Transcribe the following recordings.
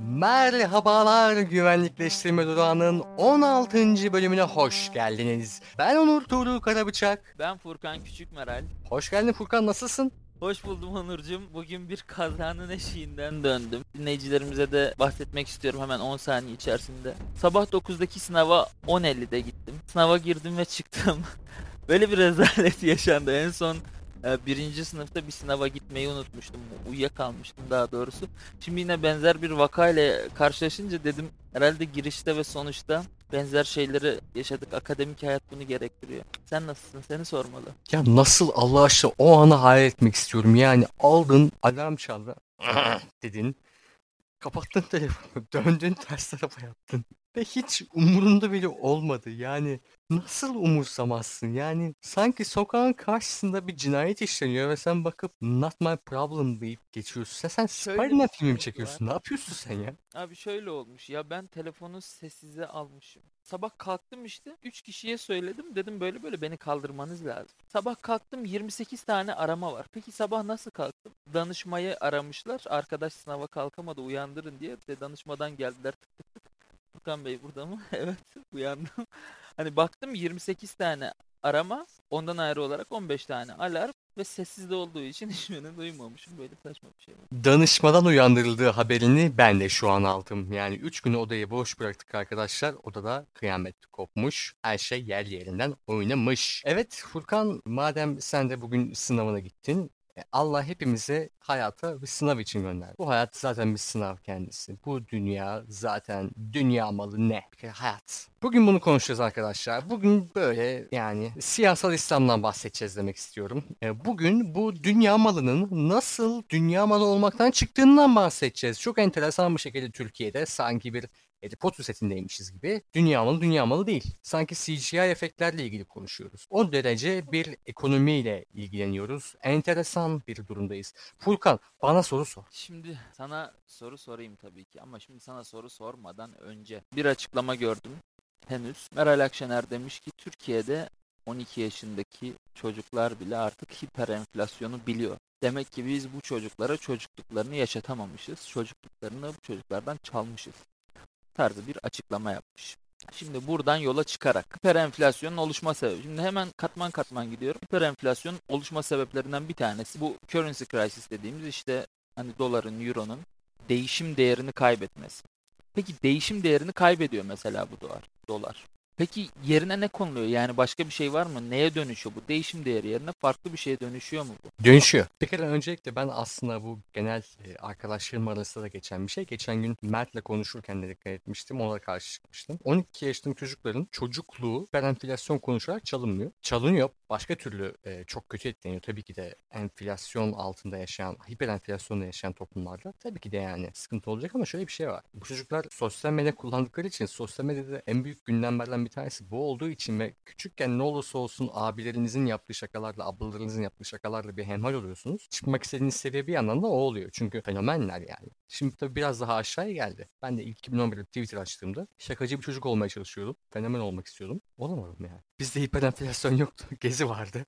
Merhabalar güvenlikleştirme durağının 16. bölümüne hoş geldiniz. Ben Onur Tuğrul Karabıçak. Ben Furkan Küçükmeral. Hoş geldin Furkan nasılsın? Hoş buldum Onurcuğum. Bugün bir kazanın eşiğinden döndüm. Dinleyicilerimize de bahsetmek istiyorum hemen 10 saniye içerisinde. Sabah 9'daki sınava 10.50'de gittim. Sınava girdim ve çıktım. Böyle bir rezalet yaşandı. En son birinci sınıfta bir sınava gitmeyi unutmuştum. Uyuyakalmıştım daha doğrusu. Şimdi yine benzer bir vakayla karşılaşınca dedim herhalde girişte ve sonuçta benzer şeyleri yaşadık. Akademik hayat bunu gerektiriyor. Sen nasılsın? Seni sormalı. Ya nasıl Allah aşkına o anı hayal etmek istiyorum. Yani aldın alarm çaldı. dedin. Kapattın telefonu. Döndün ters tarafa yattın. Ve hiç umurunda bile olmadı. Yani nasıl umursamazsın? Yani sanki sokağın karşısında bir cinayet işleniyor ve sen bakıp not my problem deyip geçiyorsun. Sen, sen Spider-Man bir filmi mi çekiyorsun? Ne yapıyorsun sen ya? Abi şöyle olmuş ya ben telefonu sessize almışım. Sabah kalktım işte 3 kişiye söyledim dedim böyle böyle beni kaldırmanız lazım. Sabah kalktım 28 tane arama var. Peki sabah nasıl kalktım? Danışmayı aramışlar. Arkadaş sınava kalkamadı uyandırın diye de danışmadan geldiler tık tık. Furkan Bey burada mı? evet uyandım. Hani baktım 28 tane arama ondan ayrı olarak 15 tane alarm ve sessizde olduğu için hiçbirini duymamışım. Böyle saçma bir şey var. Danışmadan uyandırıldığı haberini ben de şu an aldım. Yani 3 günü odayı boş bıraktık arkadaşlar. Odada kıyamet kopmuş. Her şey yer yerinden oynamış. Evet Furkan madem sen de bugün sınavına gittin. E, Allah hepimizi hayata bir sınav için gönderdi. Bu hayat zaten bir sınav kendisi. Bu dünya zaten dünya malı ne? Bir hayat. Bugün bunu konuşacağız arkadaşlar. Bugün böyle yani siyasal İslam'dan bahsedeceğiz demek istiyorum. E, Bugün bu dünya malının nasıl dünya malı olmaktan çıktığından bahsedeceğiz. Çok enteresan bir şekilde Türkiye'de sanki bir Harry Potter setindeymişiz gibi dünya malı dünya malı değil. Sanki CGI efektlerle ilgili konuşuyoruz. O derece bir ekonomiyle ilgileniyoruz. Enteresan bir durumdayız. Furkan bana soru sor. Şimdi sana soru sorayım tabii ki ama şimdi sana soru sormadan önce bir açıklama gördüm henüz. Meral Akşener demiş ki Türkiye'de 12 yaşındaki çocuklar bile artık hiper enflasyonu biliyor. Demek ki biz bu çocuklara çocukluklarını yaşatamamışız. Çocukluklarını bu çocuklardan çalmışız. Tarzı bir açıklama yapmış. Şimdi buradan yola çıkarak hiperenflasyonun oluşma sebebi. Şimdi hemen katman katman gidiyorum. Hiperenflasyonun oluşma sebeplerinden bir tanesi bu currency crisis dediğimiz işte hani doların, euronun değişim değerini kaybetmesi. Peki değişim değerini kaybediyor mesela bu dolar. dolar. Peki yerine ne konuluyor? Yani başka bir şey var mı? Neye dönüşüyor bu? Değişim değeri yerine farklı bir şeye dönüşüyor mu bu? Dönüşüyor. Bir kere öncelikle ben aslında bu genel e, arkadaşlarım arasında da geçen bir şey. Geçen gün Mert'le konuşurken de dikkat etmiştim. Ona karşı çıkmıştım. 12 yaşındaki çocukların çocukluğu ben enflasyon konuşarak çalınmıyor. Çalınıyor. Başka türlü e, çok kötü etkileniyor. Tabii ki de enflasyon altında yaşayan, hiper enflasyonda yaşayan toplumlarda tabii ki de yani sıkıntı olacak ama şöyle bir şey var. Bu çocuklar sosyal medya kullandıkları için sosyal medyada en büyük gündemlerden bir tanesi bu olduğu için ve küçükken ne olursa olsun abilerinizin yaptığı şakalarla, ablalarınızın yaptığı şakalarla bir hemhal oluyorsunuz. Çıkmak istediğiniz seviye bir yandan da o oluyor. Çünkü fenomenler yani. Şimdi tabii biraz daha aşağıya geldi. Ben de ilk 2011'de Twitter açtığımda şakacı bir çocuk olmaya çalışıyordum. Fenomen olmak istiyordum. Olamadım yani. Bizde hiperenflasyon yoktu. Gezi vardı.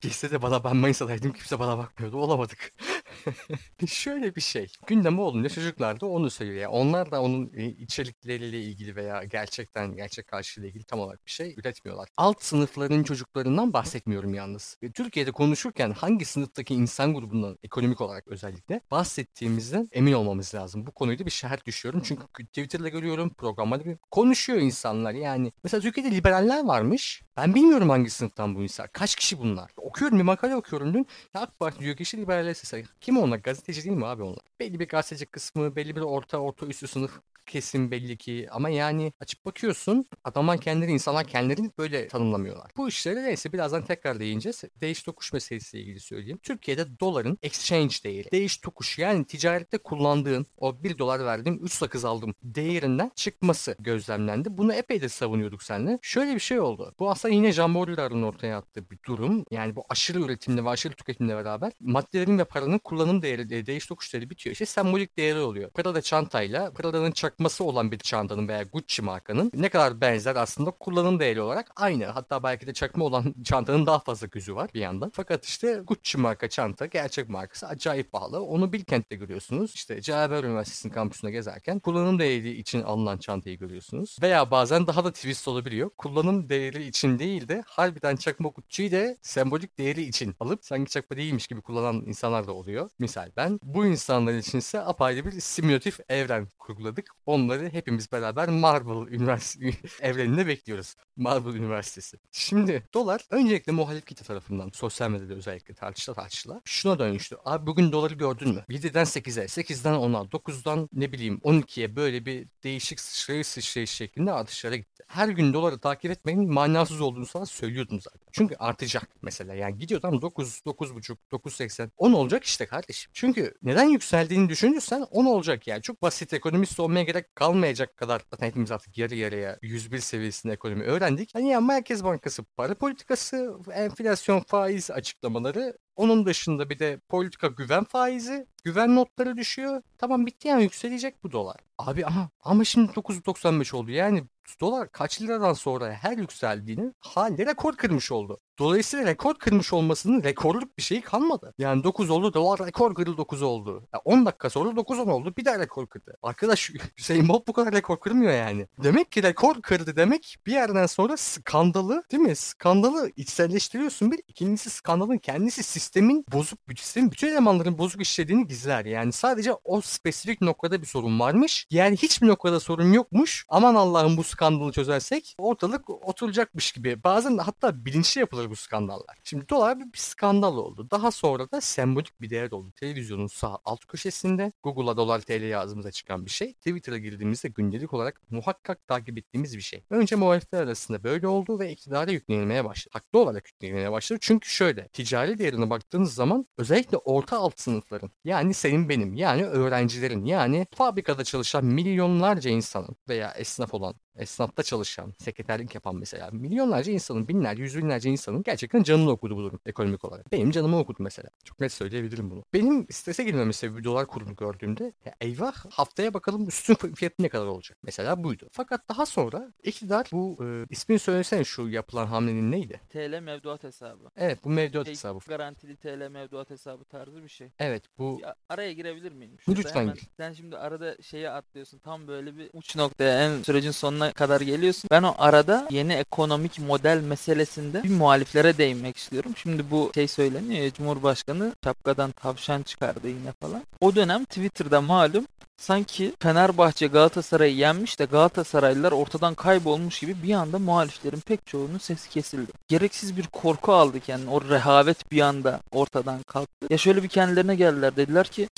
Gezide de bana ben Manisa'daydım. Kimse bana bakmıyordu. Olamadık. Şöyle bir şey. Gündeme olunca çocuklar da onu söylüyor. Yani onlar da onun e, içerikleriyle ilgili veya gerçekten gerçek karşılığıyla ilgili tam olarak bir şey üretmiyorlar. Alt sınıfların çocuklarından bahsetmiyorum yalnız. E, Türkiye'de konuşurken hangi sınıftaki insan grubundan ekonomik olarak özellikle bahsettiğimizden emin olmamız lazım. Bu konuyu da bir şerh düşüyorum. Çünkü Twitter'da görüyorum, programlarda görüyorum. konuşuyor insanlar yani. Mesela Türkiye'de liberaller varmış. Ben bilmiyorum hangi sınıftan bu insan. Kaç kişi bunlar? Okuyorum bir makale okuyorum dün. AK Parti diyor kişi liberaller sesi. Kim onlar? Gazeteci değil mi abi onlar? Belli bir gazeteci kısmı, belli bir orta orta üstü sınıf kesim belli ki ama yani açıp bakıyorsun adamlar kendileri insanlar kendilerini böyle tanımlamıyorlar. Bu işleri neyse birazdan tekrar değineceğiz. Değiş tokuş meselesiyle ilgili söyleyeyim. Türkiye'de doların exchange değeri, değiş tokuş yani ticarette kullandığın o 1 dolar verdiğim 3 sakız aldım değerinden çıkması gözlemlendi. Bunu epey de savunuyorduk seninle. Şöyle bir şey oldu. Bu aslında yine Jean Baudrillard'ın ortaya attığı bir durum. Yani bu aşırı üretimle ve aşırı tüketimle beraber maddelerin ve paranın kullanım değeri, e, değiş tokuş değeri bitiyor. İşte sembolik değeri oluyor. Prada çantayla Prada'nın çakması olan bir çantanın veya Gucci markanın ne kadar benzer aslında kullanım değeri olarak aynı. Hatta belki de çakma olan çantanın daha fazla gözü var bir yandan. Fakat işte Gucci marka çanta gerçek markası acayip pahalı. Onu Bilkent'te görüyorsunuz. İşte Cevher Üniversitesi'nin kampüsünde gezerken kullanım değeri için alınan çantayı görüyorsunuz. Veya bazen daha da twist olabiliyor. Kullanım değeri için değil de harbiden çakma Gucci'yi de sembolik değeri için alıp sanki çakma değilmiş gibi kullanan insanlar da oluyor. Misal ben. Bu insanlar için ise apayrı bir simülatif evren kurguladık. Onları hepimiz beraber Marvel Üniversitesi evreninde bekliyoruz. Marvel Üniversitesi. Şimdi dolar öncelikle muhalif kitle tarafından sosyal medyada özellikle tartışıla tartışıla şuna dönüştü. Abi bugün doları gördün mü? 7'den 8'e, 8'den 10'a, 9'dan ne bileyim 12'ye böyle bir değişik sıçrayış sıçrayış şeklinde artışlara gitti. Her gün doları takip etmenin manasız olduğunu sana söylüyordum zaten. Çünkü artacak mesela. Yani gidiyor tam 9, 9.5, 9.80, 10 olacak işte kardeşim. Çünkü neden yükseldiğini düşünürsen 10 olacak yani. Çok basit ekonomist olmaya kalmayacak kadar zaten hepimiz artık yarı yarıya 101 seviyesinde ekonomi öğrendik. Hani ya Merkez Bankası para politikası, enflasyon faiz açıklamaları onun dışında bir de politika güven faizi. Güven notları düşüyor. Tamam bitti yani yükselecek bu dolar. Abi ama ama şimdi 9.95 oldu. Yani dolar kaç liradan sonra her yükseldiğini halde rekor kırmış oldu. Dolayısıyla rekor kırmış olmasının rekorluk bir şey kalmadı. Yani 9 oldu dolar rekor kırıldı 9 oldu. Ya 10 dakika sonra 9 10 oldu bir daha rekor kırdı. Arkadaş Hüseyin Bolt bu kadar rekor kırmıyor yani. Demek ki rekor kırdı demek bir yerden sonra skandalı değil mi? Skandalı içselleştiriyorsun bir. İkincisi skandalın kendisi sistemin bozuk, sistemin bütün elemanların bozuk işlediğini gizler. Yani sadece o spesifik noktada bir sorun varmış. Yani hiçbir noktada sorun yokmuş. Aman Allah'ım bu skandalı çözersek ortalık oturacakmış gibi. Bazen hatta bilinçli yapılır bu skandallar. Şimdi dolar bir, skandal oldu. Daha sonra da sembolik bir değer oldu. Televizyonun sağ alt köşesinde Google'a dolar TL yazımıza çıkan bir şey. Twitter'a girdiğimizde gündelik olarak muhakkak takip ettiğimiz bir şey. Önce muhalifler arasında böyle oldu ve iktidara yüklenilmeye başladı. Haklı olarak yüklenilmeye başladı. Çünkü şöyle ticari değerine baktığınız zaman özellikle orta alt sınıfların yani senin benim yani öğrencilerin yani fabrikada çalışan milyonlarca insanın veya esnaf olan esnafta çalışan, sekreterlik yapan mesela milyonlarca insanın, binlerce, yüz binlerce insanın gerçekten canını okudu bu durum ekonomik olarak. Benim canımı okudu mesela. Çok net söyleyebilirim bunu. Benim strese girmemin sebebi dolar kurunu gördüğümde ya eyvah haftaya bakalım üstün fiyatı ne kadar olacak. Mesela buydu. Fakat daha sonra iktidar bu e, ismini söylesene şu yapılan hamlenin neydi? TL mevduat hesabı. Evet bu mevduat Şey, hesabı. Garantili TL mevduat hesabı tarzı bir şey. Evet bu Ya, araya girebilir miyim? Lütfen hemen- gir. Sen şimdi arada şeye atlıyorsun. Tam böyle bir uç noktaya en sürecin sonuna kadar geliyorsun. Ben o arada yeni ekonomik model meselesinde bir muhaliflere değinmek istiyorum. Şimdi bu şey söyleniyor ya Cumhurbaşkanı şapkadan tavşan çıkardı yine falan. O dönem Twitter'da malum sanki Fenerbahçe Galatasaray'ı yenmiş de Galatasaraylılar ortadan kaybolmuş gibi bir anda muhaliflerin pek çoğunun sesi kesildi. Gereksiz bir korku aldı kendini. O rehavet bir anda ortadan kalktı. Ya şöyle bir kendilerine geldiler dediler ki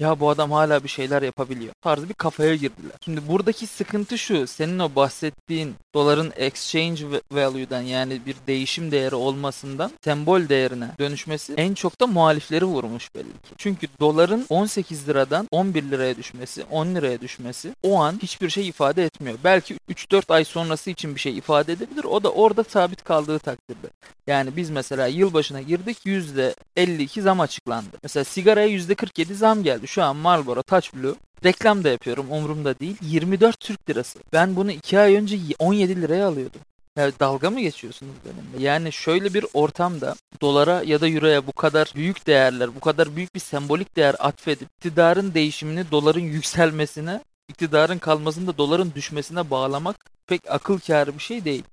ya bu adam hala bir şeyler yapabiliyor tarzı bir kafaya girdiler. Şimdi buradaki sıkıntı şu senin o bahsettiğin doların exchange value'dan yani bir değişim değeri olmasından sembol değerine dönüşmesi en çok da muhalifleri vurmuş belli ki. Çünkü doların 18 liradan 11 liraya düşmesi 10 liraya düşmesi o an hiçbir şey ifade etmiyor. Belki 3-4 ay sonrası için bir şey ifade edebilir o da orada sabit kaldığı takdirde. Yani biz mesela yılbaşına girdik %52 zam açıklandı. Mesela sigaraya %47 zam geldi. Şu an Marlboro Touch Blue reklam da yapıyorum umurumda değil. 24 Türk lirası. Ben bunu 2 ay önce 17 liraya alıyordum. Ya dalga mı geçiyorsunuz benimle? Yani şöyle bir ortamda dolara ya da euroya bu kadar büyük değerler, bu kadar büyük bir sembolik değer atfedip iktidarın değişimini doların yükselmesine, iktidarın kalmasını da doların düşmesine bağlamak pek akıl kârı bir şey değil.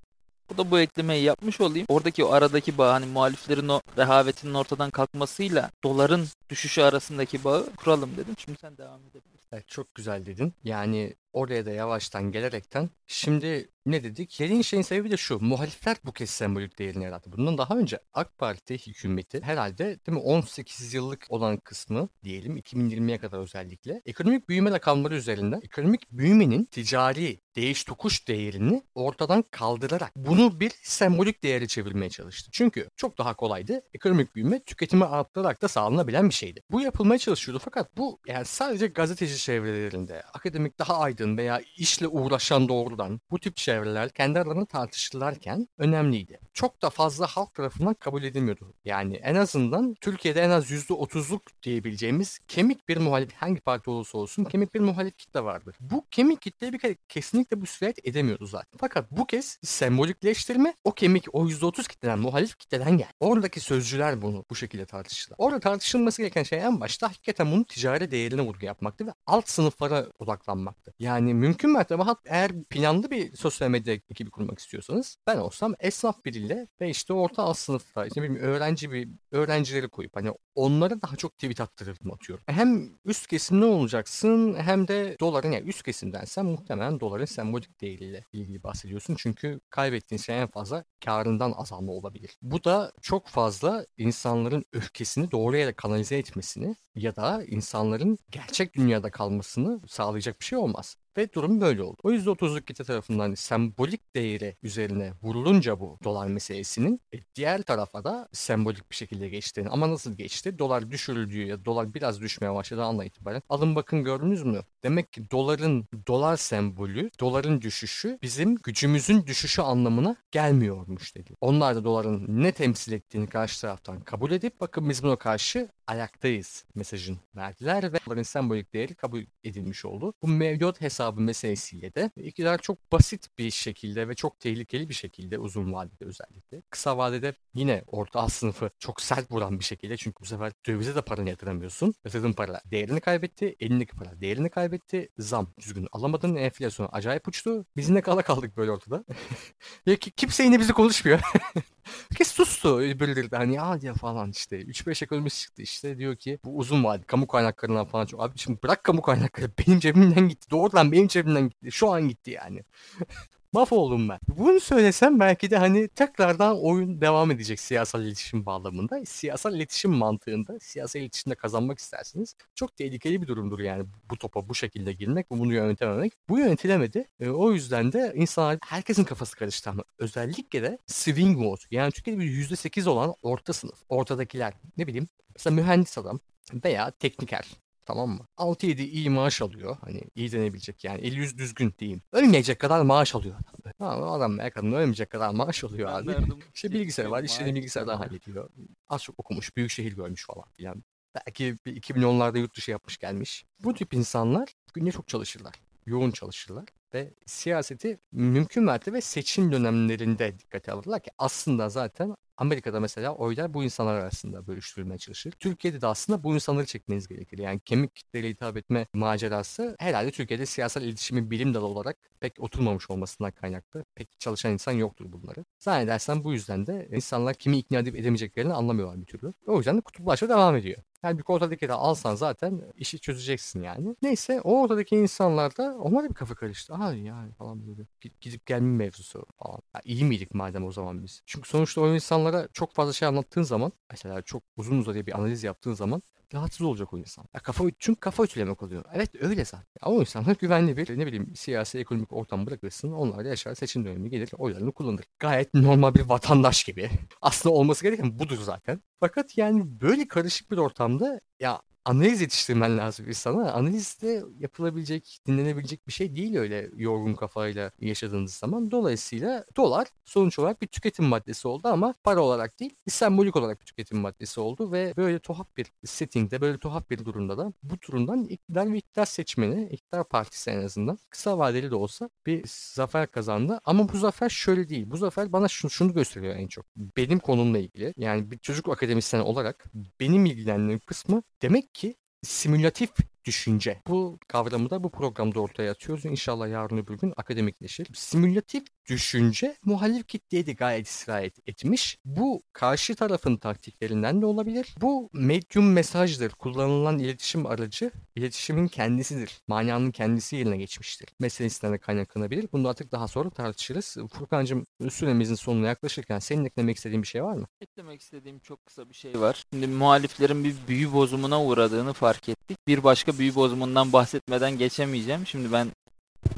Bu da bu eklemeyi yapmış olayım. Oradaki o aradaki bağ hani muhaliflerin o rehavetinin ortadan kalkmasıyla doların düşüşü arasındaki bağı kuralım dedim. Şimdi sen devam edebilirsin. Evet, çok güzel dedin. Yani oraya da yavaştan gelerekten şimdi ne dedik? Dediğin şeyin sebebi de şu. Muhalifler bu kez sembolik değerini yarattı. Bundan daha önce AK Parti hükümeti herhalde değil mi 18 yıllık olan kısmı diyelim 2020'ye kadar özellikle ekonomik büyüme rakamları üzerinden ekonomik büyümenin ticari değiş tokuş değerini ortadan kaldırarak bunu bir sembolik değeri çevirmeye çalıştı. Çünkü çok daha kolaydı. Ekonomik büyüme tüketimi arttırarak da sağlanabilen bir şeydi. Bu yapılmaya çalışıyordu fakat bu yani sadece gazeteci çevrelerinde, akademik daha aydın Biden veya işle uğraşan doğrudan bu tip çevreler kendi aralarında tartışırlarken önemliydi. Çok da fazla halk tarafından kabul edilmiyordu. Yani en azından Türkiye'de en az %30'luk diyebileceğimiz kemik bir muhalif hangi parti olursa olsun kemik bir muhalif kitle vardır. Bu kemik kitleye bir kere kesinlikle bu sirayet edemiyordu zaten. Fakat bu kez sembolikleştirme o kemik o %30 kitleden muhalif kitleden gel. Oradaki sözcüler bunu bu şekilde tartıştılar. Orada tartışılması gereken şey en başta hakikaten bunun ticari değerine vurgu yapmaktı ve alt sınıflara odaklanmaktı. Yani mümkün mertebe hat eğer planlı bir sosyal medya ekibi kurmak istiyorsanız ben olsam esnaf biriyle ve işte orta alt sınıfta işte bilmiyorum, öğrenci bir öğrencileri koyup hani onlara daha çok tweet attırırdım atıyorum. Hem üst kesimli olacaksın hem de doların yani üst kesimdensen muhtemelen doların sembolik değeriyle ilgili bahsediyorsun. Çünkü kaybettiğin şey en fazla karından azalma olabilir. Bu da çok fazla insanların öfkesini doğru yere kanalize etmesini ya da insanların gerçek dünyada kalmasını sağlayacak bir şey olmaz. Ve durum böyle oldu. O %30'luk kitle tarafından sembolik değeri üzerine vurulunca bu dolar meselesinin e, diğer tarafa da sembolik bir şekilde geçtiğini ama nasıl geçti? Dolar düşürüldüğü ya dolar biraz düşmeye başladığı anla itibaren alın bakın gördünüz mü? Demek ki doların dolar sembolü, doların düşüşü bizim gücümüzün düşüşü anlamına gelmiyormuş dedi. Onlar da doların ne temsil ettiğini karşı taraftan kabul edip bakın biz buna karşı ayaktayız mesajın verdiler ve doların sembolik değeri kabul edilmiş oldu. Bu mevcut hesabı meselesiyle de iktidar çok basit bir şekilde ve çok tehlikeli bir şekilde uzun vadede özellikle. Kısa vadede yine orta alt sınıfı çok sert vuran bir şekilde çünkü bu sefer dövize de paranı yatıramıyorsun. Yatırdığın para değerini kaybetti, elindeki para değerini kaybetti. Zam düzgün alamadın, enflasyon acayip uçtu. Biz ne kala kaldık böyle ortada. ya ki kimse yine bizi konuşmuyor. Herkes sustu birileri de hani ya falan işte 3-5 ekonomist çıktı işte diyor ki bu uzun vade kamu kaynaklarından falan çok abi şimdi bırak kamu kaynakları benim cebimden gitti doğrudan benim cebimden gitti şu an gitti yani. Mahvoldum ben. Bunu söylesem belki de hani tekrardan oyun devam edecek siyasal iletişim bağlamında. Siyasal iletişim mantığında siyasal iletişimde kazanmak isterseniz çok tehlikeli bir durumdur yani bu topa bu şekilde girmek ve bunu yönetememek. Bu yönetilemedi. E, o yüzden de insanlar herkesin kafası karıştı ama özellikle de swing mode yani Türkiye'de bir %8 olan orta sınıf. Ortadakiler ne bileyim mesela mühendis adam veya tekniker tamam mı? 6-7 iyi maaş alıyor. Hani iyi denebilecek yani 50 yüz düzgün diyeyim. Ölmeyecek kadar maaş alıyor adam. Tamam adam veya kadın ölmeyecek kadar maaş alıyor abi. İşte bilgisayar var. İşlerini bilgisayardan hallediyor. Az çok okumuş. Büyük şehir görmüş falan filan. Belki bir 2010'larda yurt dışı yapmış gelmiş. Bu tip insanlar günde çok çalışırlar. Yoğun çalışırlar ve siyaseti mümkün mertebe seçim dönemlerinde dikkate alırlar ki aslında zaten Amerika'da mesela oylar bu insanlar arasında bölüştürülmeye çalışır. Türkiye'de de aslında bu insanları çekmeniz gerekir. Yani kemik kitleyle hitap etme macerası herhalde Türkiye'de siyasal iletişimin bilim dalı olarak pek oturmamış olmasından kaynaklı. Pek çalışan insan yoktur bunları. Zannedersen bu yüzden de insanlar kimi ikna edip edemeyeceklerini anlamıyorlar bir türlü. O yüzden de kutuplaşma devam ediyor. Yani bir ortadaki de alsan zaten işi çözeceksin yani. Neyse o ortadaki insanlar da onlar da bir kafa karıştı. Aha yani falan böyle gidip gelme mevzusu falan. Ya iyi miydik madem o zaman biz? Çünkü sonuçta o insanlara çok fazla şey anlattığın zaman mesela çok uzun uzadıya bir analiz yaptığın zaman rahatsız olacak o insan. Ya kafa, çünkü kafa ütülemek oluyor. Evet öyle zaten. Ya o insanlar güvenli bir ne bileyim siyasi ekonomik ortam bırakırsın. Onlar da yaşar seçim dönemi gelir oylarını kullanır. Gayet normal bir vatandaş gibi. Aslında olması gereken budur zaten. Fakat yani böyle karışık bir ortamda ya analiz yetiştirmen lazım insana. Analiz de yapılabilecek, dinlenebilecek bir şey değil öyle yorgun kafayla yaşadığınız zaman. Dolayısıyla dolar sonuç olarak bir tüketim maddesi oldu ama para olarak değil, sembolik olarak bir tüketim maddesi oldu ve böyle tuhaf bir settingde, böyle tuhaf bir durumda da bu durumdan iktidar ve iktidar seçmeni, iktidar partisi en azından kısa vadeli de olsa bir zafer kazandı. Ama bu zafer şöyle değil. Bu zafer bana şunu, şunu gösteriyor en çok. Benim konumla ilgili. Yani bir çocuk akademisyen olarak benim ilgilendiğim kısmı demek ki simülatif düşünce. Bu kavramı da bu programda ortaya atıyoruz. İnşallah yarın öbür gün akademikleşir. Simülatif düşünce muhalif kitleye de gayet sirayet etmiş. Bu karşı tarafın taktiklerinden de olabilir. Bu medium mesajdır. Kullanılan iletişim aracı iletişimin kendisidir. Manyanın kendisi yerine geçmiştir. Meselesinden de kaynaklanabilir. Bunu artık daha sonra tartışırız. Furkan'cığım süremizin sonuna yaklaşırken senin eklemek istediğin bir şey var mı? Eklemek istediğim çok kısa bir şey var. Şimdi muhaliflerin bir büyü bozumuna uğradığını fark ettik. Bir başka büyü bozumundan bahsetmeden geçemeyeceğim. Şimdi ben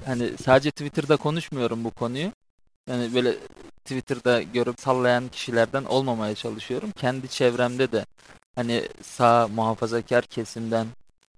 hani sadece Twitter'da konuşmuyorum bu konuyu. Yani böyle Twitter'da görüp sallayan kişilerden olmamaya çalışıyorum. Kendi çevremde de hani sağ muhafazakar kesimden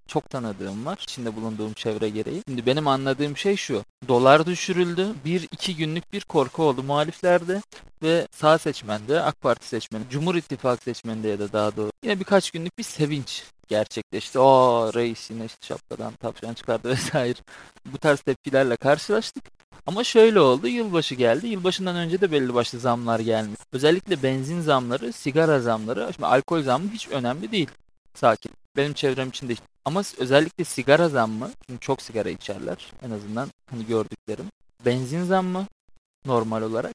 çok tanıdığım var. içinde bulunduğum çevre gereği. Şimdi benim anladığım şey şu. Dolar düşürüldü. Bir iki günlük bir korku oldu muhaliflerde ve sağ seçmende, AK Parti seçmeni, Cumhur İttifakı seçmeninde ya da daha doğru yine birkaç günlük bir sevinç gerçekleşti. O reis yine işte şapkadan tavşan çıkardı vesaire. Bu tarz tepkilerle karşılaştık. Ama şöyle oldu. Yılbaşı geldi. Yılbaşından önce de belli başlı zamlar gelmiş. Özellikle benzin zamları, sigara zamları, şimdi alkol zammı hiç önemli değil. Sakin. Benim çevrem için de ama özellikle sigara zammı, çünkü çok sigara içerler en azından hani gördüklerim. Benzin zammı normal olarak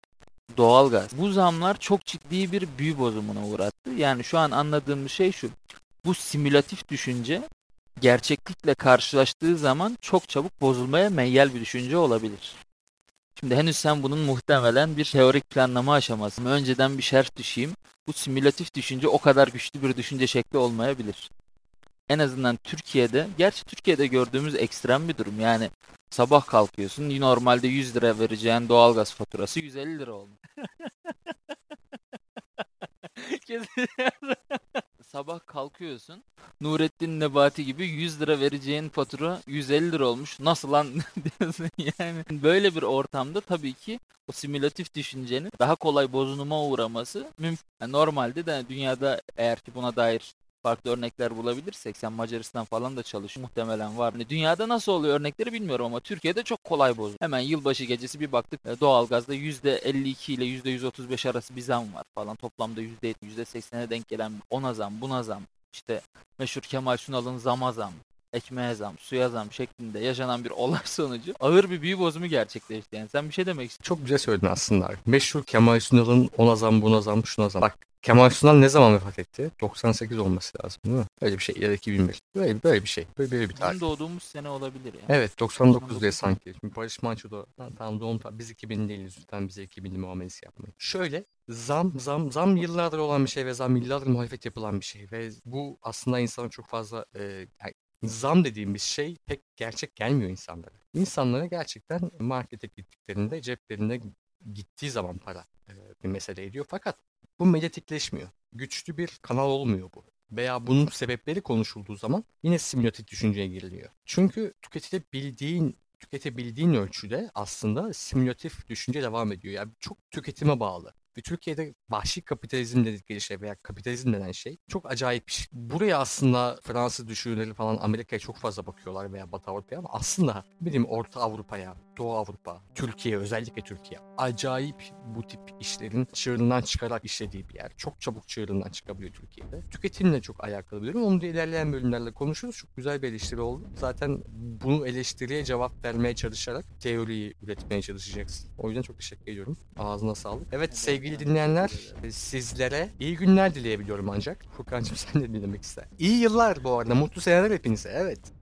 doğalgaz. Bu zamlar çok ciddi bir büyü bozumuna uğrattı. Yani şu an anladığım şey şu. Bu simülatif düşünce gerçeklikle karşılaştığı zaman çok çabuk bozulmaya meyyal bir düşünce olabilir. Şimdi henüz sen bunun muhtemelen bir teorik planlama aşaması. Önceden bir şerh düşeyim. Bu simülatif düşünce o kadar güçlü bir düşünce şekli olmayabilir. En azından Türkiye'de, gerçi Türkiye'de gördüğümüz ekstrem bir durum. Yani sabah kalkıyorsun, normalde 100 lira vereceğin doğalgaz faturası 150 lira olmuş. sabah kalkıyorsun. Nurettin Nebati gibi 100 lira vereceğin fatura 150 lira olmuş. Nasıl lan diyorsun yani. Böyle bir ortamda tabii ki o simülatif düşüncenin daha kolay bozunuma uğraması mümkün. Yani normalde de dünyada eğer ki buna dair farklı örnekler bulabilirsek sen Macaristan falan da çalış muhtemelen var. Yani dünyada nasıl oluyor örnekleri bilmiyorum ama Türkiye'de çok kolay bozuldu. Hemen yılbaşı gecesi bir baktık e, doğalgazda %52 ile %135 arası bir zam var falan. Toplamda %70 %80'e denk gelen ona zam buna zam. İşte meşhur Kemal Sunal'ın zama zam ekmeğe zam, suya zam şeklinde yaşanan bir olay sonucu ağır bir büyü bozumu gerçekleşti. Yani sen bir şey demek istiyorsun. Çok güzel söyledin aslında. Meşhur Kemal Sunal'ın ona zam buna zam şuna zam. Bak Kemal Sunal ne zaman vefat etti? 98 olması lazım değil mi? Böyle bir şey ya da 2001. Böyle, böyle bir şey. Böyle, böyle bir tarih. Bizim doğduğumuz sene olabilir ya. Evet 99 diye sanki. Şimdi Barış Manço da tam doğum biz 2000 değiliz lütfen bize 2000'li muamelesi yapmayın. Şöyle zam zam zam yıllardır olan bir şey ve zam yıllardır muhalefet yapılan bir şey ve bu aslında insana çok fazla e, yani zam dediğimiz şey pek gerçek gelmiyor insanlara. İnsanlara gerçekten markete gittiklerinde ceplerinde gittiği zaman para e, bir mesele ediyor. Fakat bu medyatikleşmiyor. Güçlü bir kanal olmuyor bu. Veya bunun sebepleri konuşulduğu zaman yine simülatif düşünceye giriliyor. Çünkü tüketilebildiğin tüketebildiğin ölçüde aslında simülatif düşünce devam ediyor. Yani çok tüketime bağlı. Türkiye'de vahşi kapitalizm dedikleri şey veya kapitalizm denen şey çok acayip bir şey. Buraya aslında Fransız düşünürleri falan Amerika'ya çok fazla bakıyorlar veya Batı Avrupa'ya ama aslında bileyim Orta Avrupa'ya, Doğu Avrupa, Türkiye özellikle Türkiye acayip bu tip işlerin çığırından çıkarak işlediği bir yer. Çok çabuk çığırından çıkabiliyor Türkiye'de. Tüketimle çok alakalı bir durum. Onu da ilerleyen bölümlerle konuşuruz. Çok güzel bir eleştiri oldu. Zaten bunu eleştiriye cevap vermeye çalışarak teoriyi üretmeye çalışacaksın. O yüzden çok teşekkür ediyorum. Ağzına sağlık. Evet sevgili dinleyenler sizlere iyi günler dileyebiliyorum ancak. Furkan'cığım sen de dinlemek ister. İyi yıllar bu arada. Mutlu seneler hepinize. Evet.